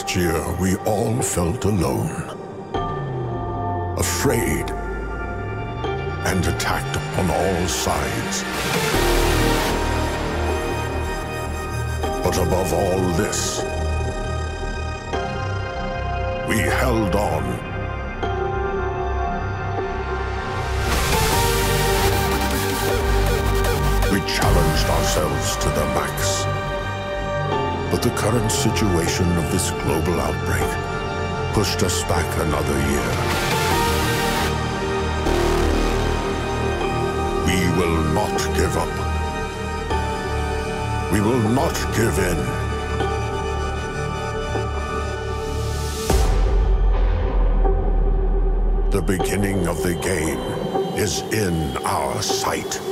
Last year, we all felt alone, afraid, and attacked on all sides. But above all this, we held on. We challenged ourselves to the max. But the current situation of this global outbreak pushed us back another year. We will not give up. We will not give in. The beginning of the game is in our sight.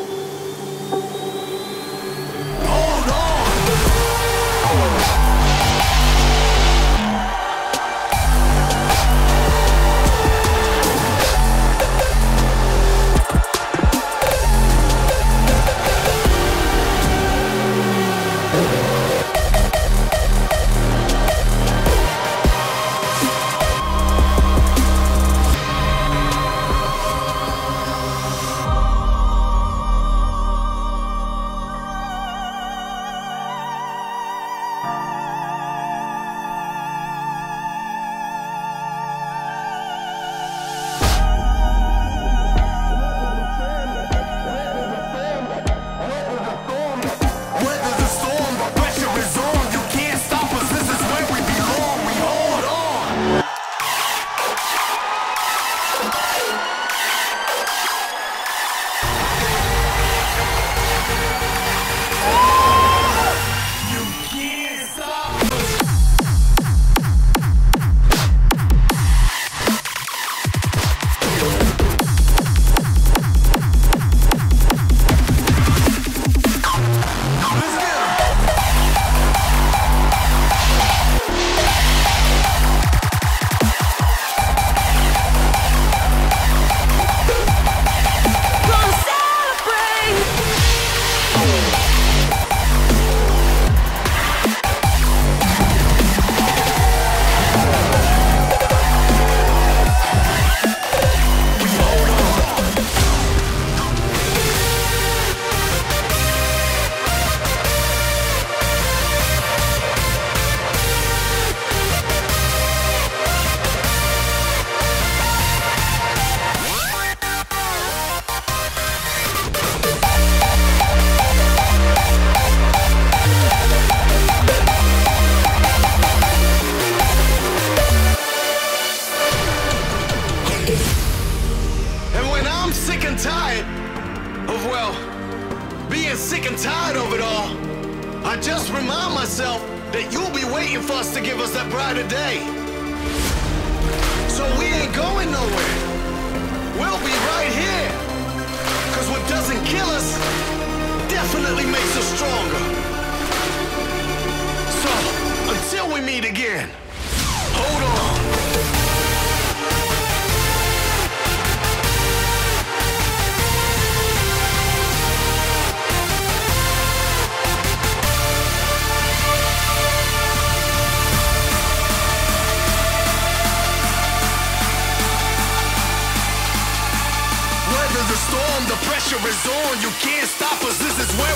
On. You can't stop us. This is where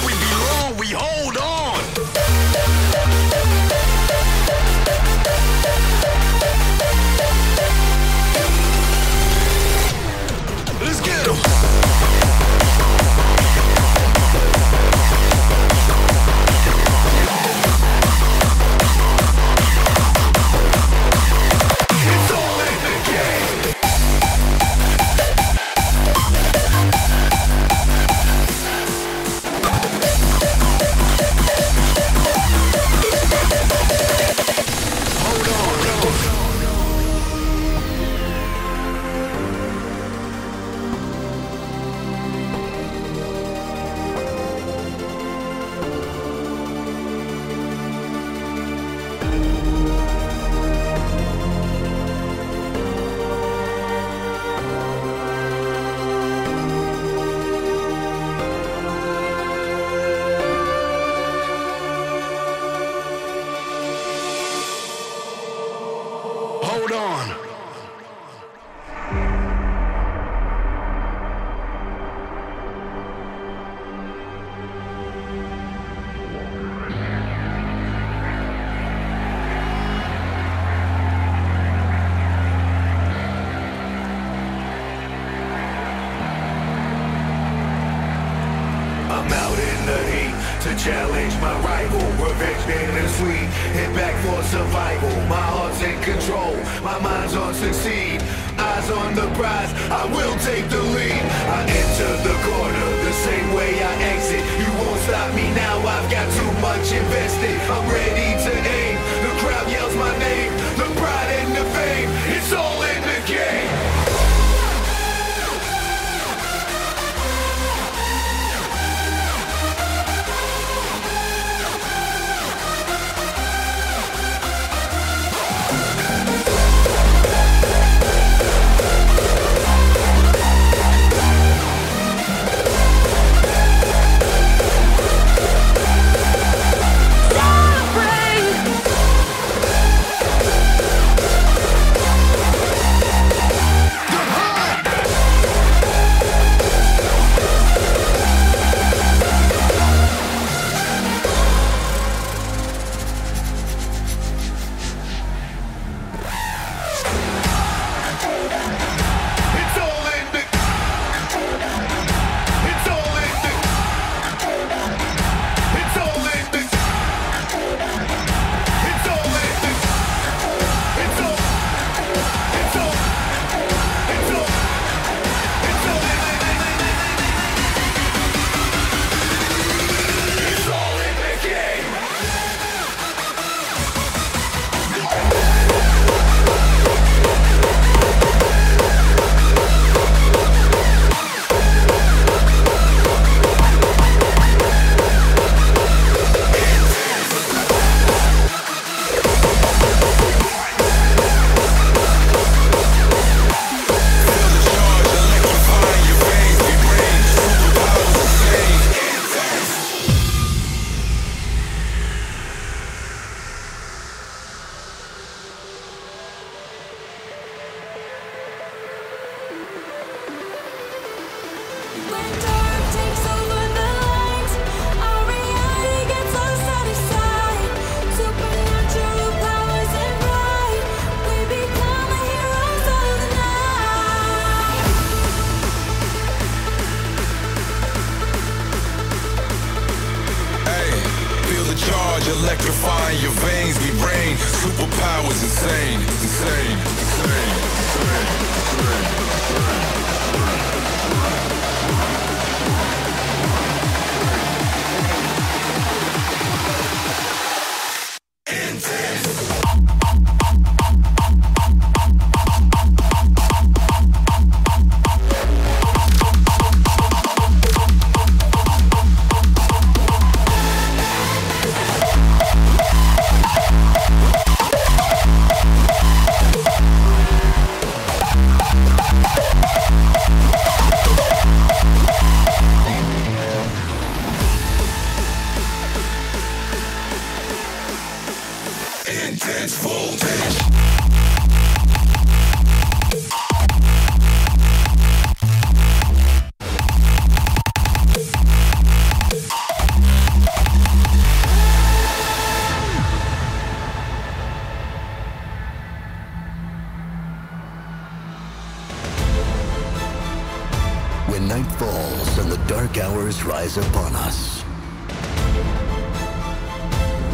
dark hours rise upon us,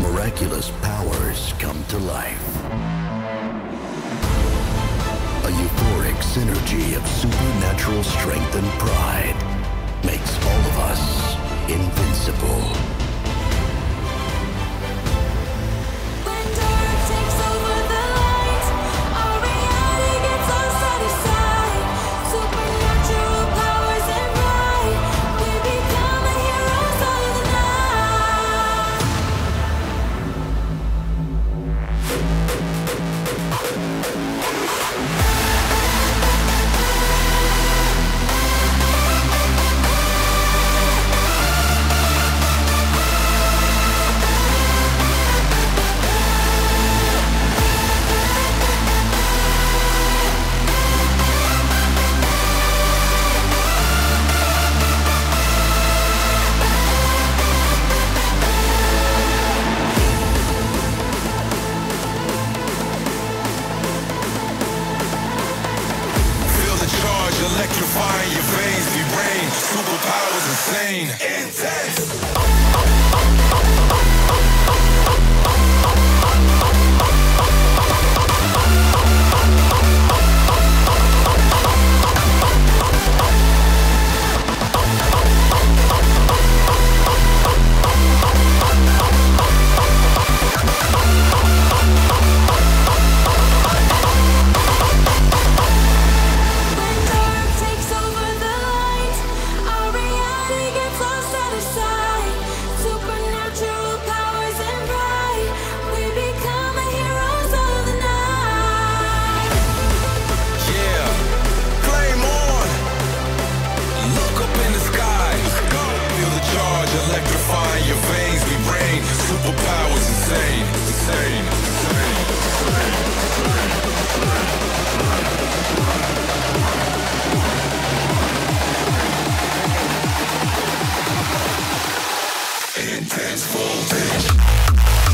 miraculous powers come to life. A euphoric synergy of supernatural strength and pride makes all of us invincible. Yeah.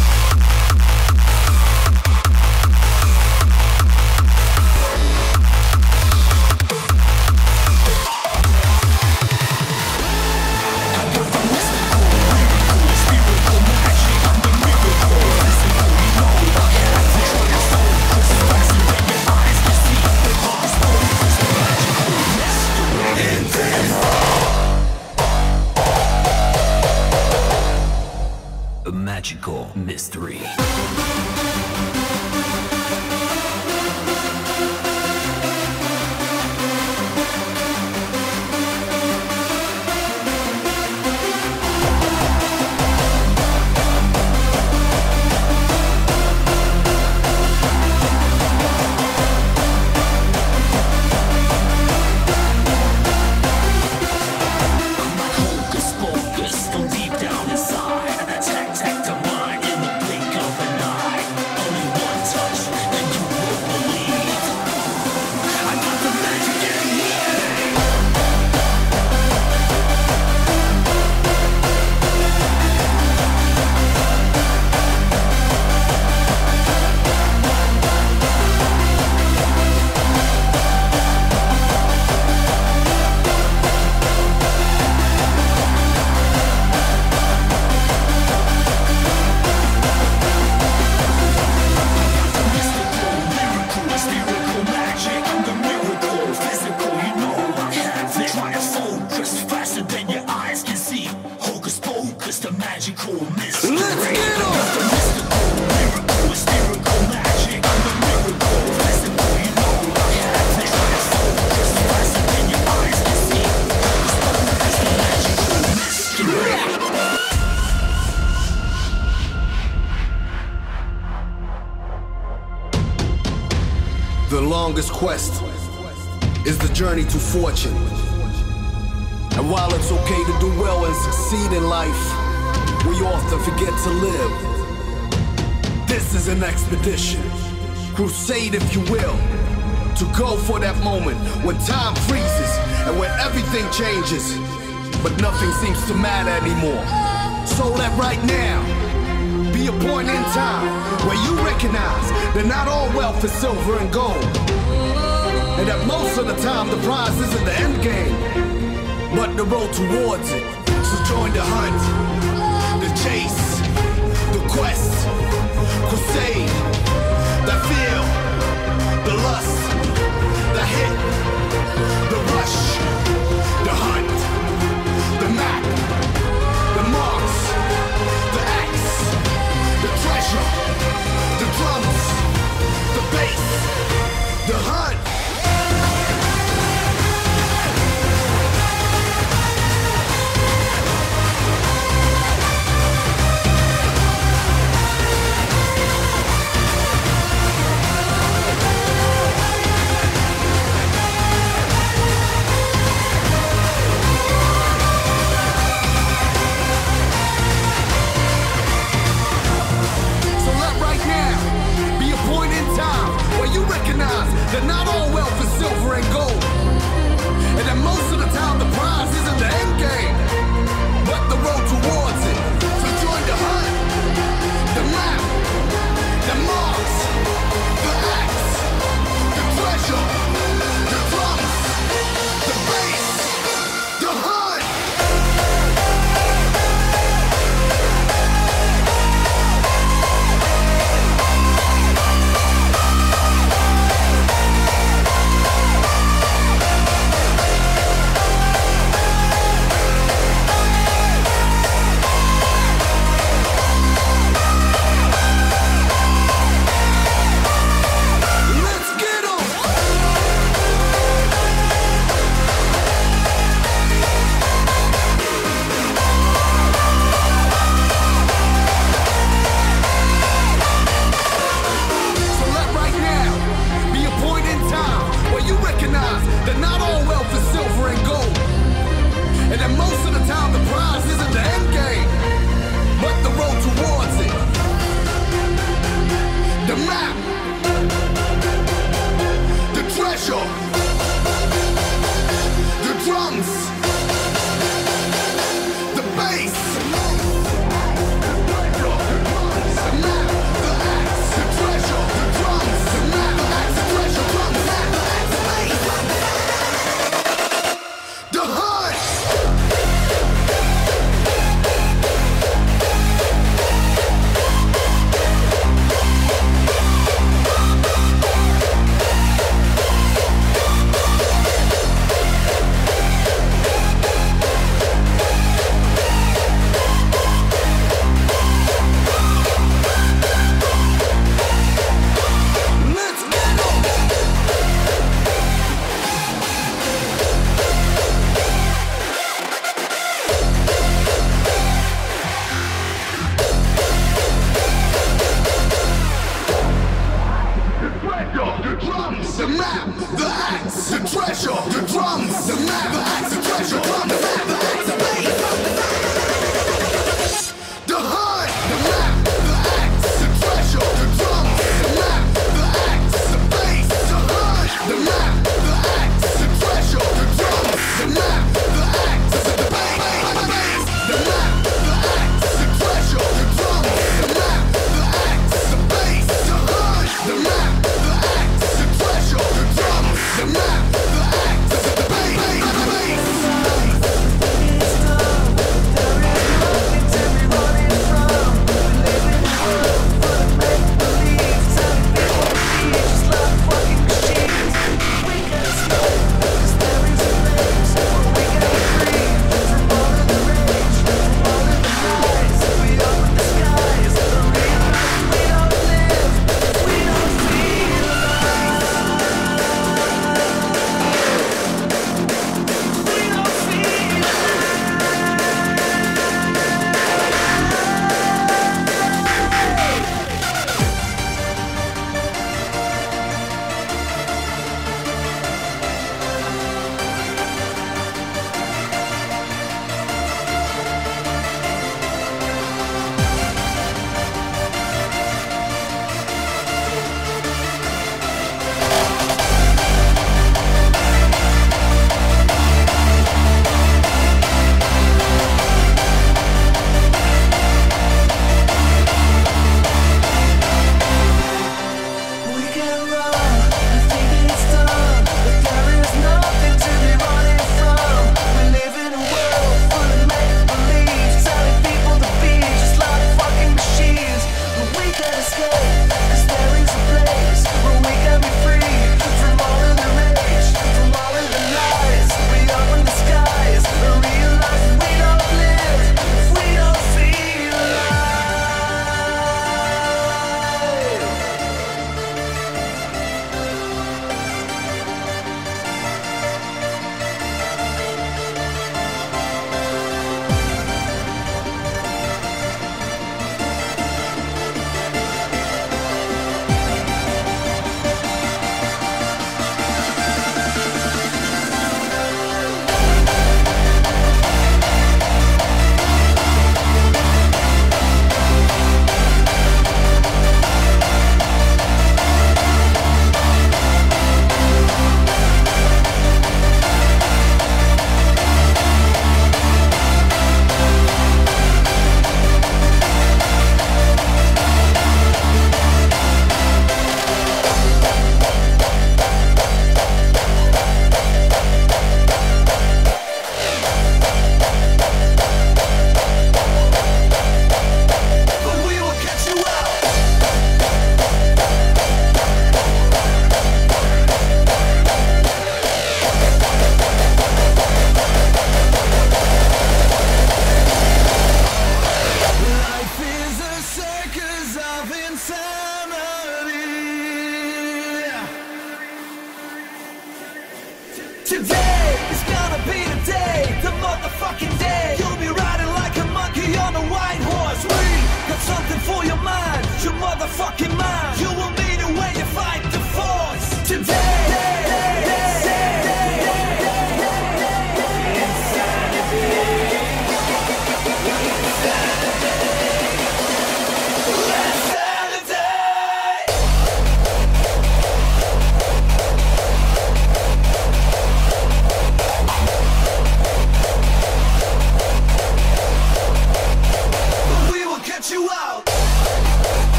Quest is the journey to fortune. And while it's okay to do well and succeed in life, we often forget to live. This is an expedition, crusade if you will, to go for that moment when time freezes and when everything changes, but nothing seems to matter anymore. So that right now, point in time where you recognize that not all wealth is silver and gold. And that most of the time the prize isn't the end game, but the road towards it. So join the hunt, the chase, the quest, crusade, the feel, the lust, the hit, the rush, the hunt, the drums, the bass, the hunt. that not all wealth is silver and gold, and that most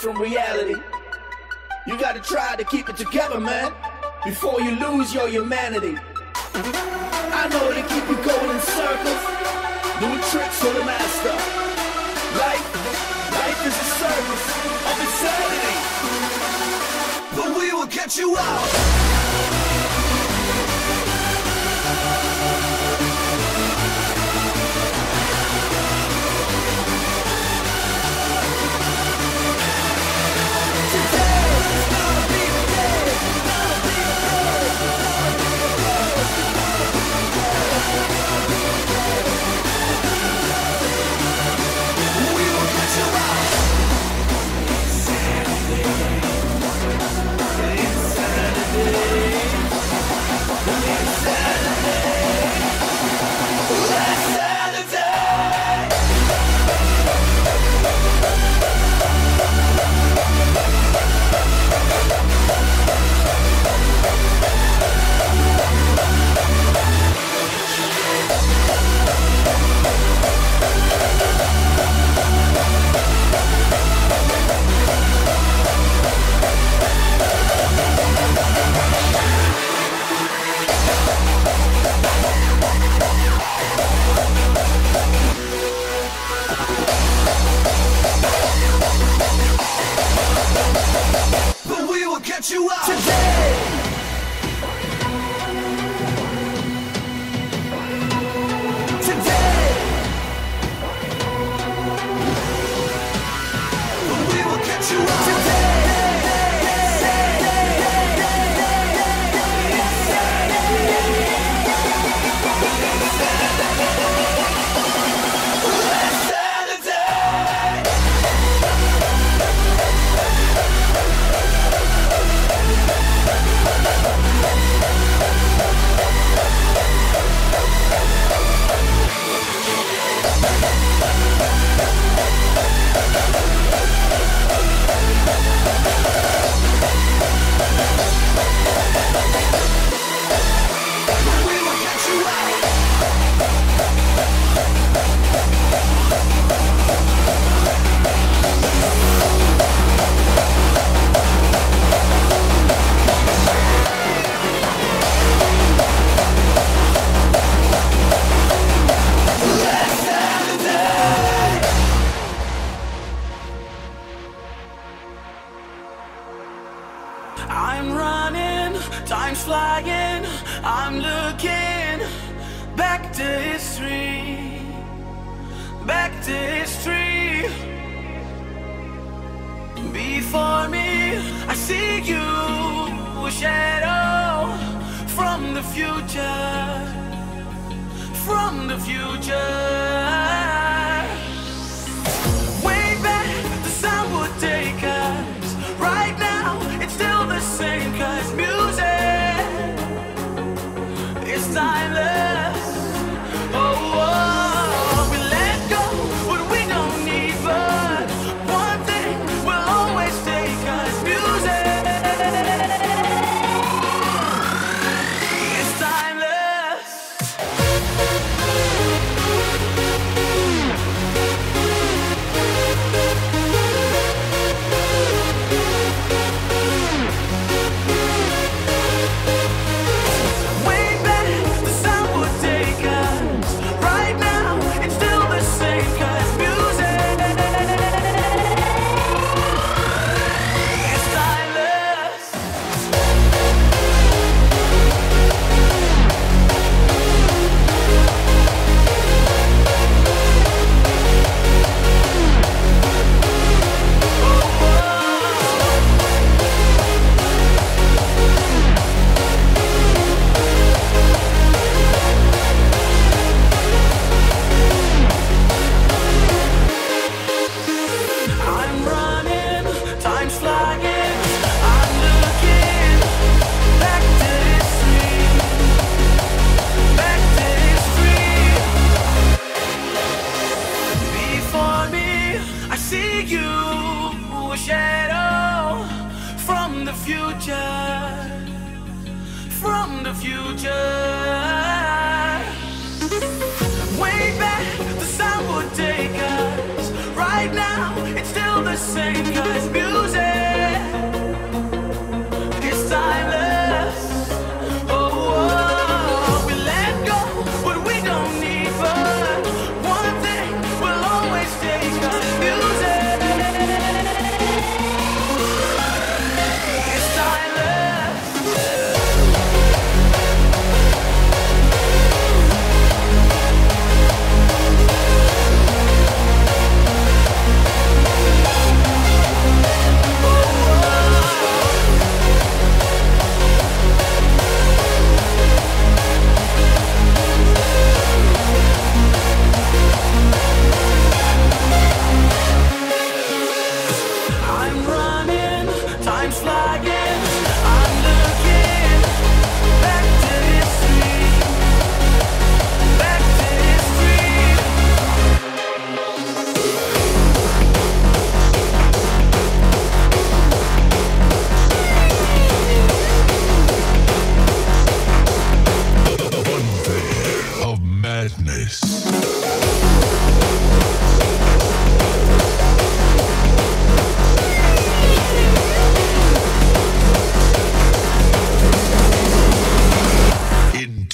from reality. You gotta try to keep it together, man, before you lose your humanity. I know they keep you going in circles, doing tricks for the master. Life, life is a service of insanity, but we will catch you out.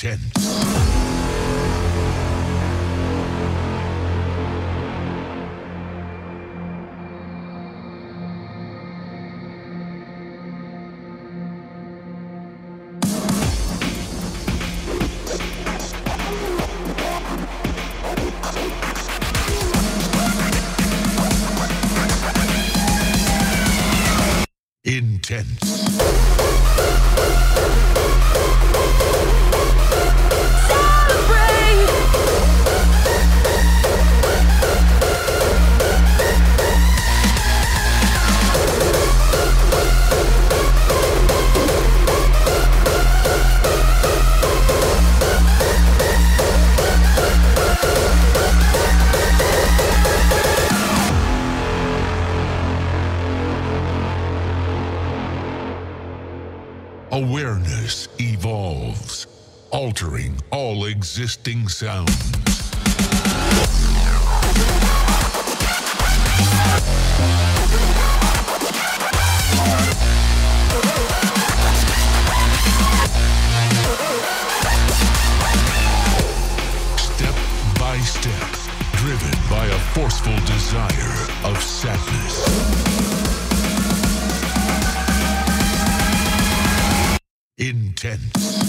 weekend. existing sounds. Step by step, driven by a forceful desire of sadness. Intents.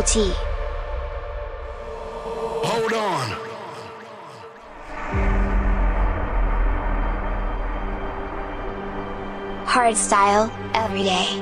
Triple T. Hold on. Hard style, every day.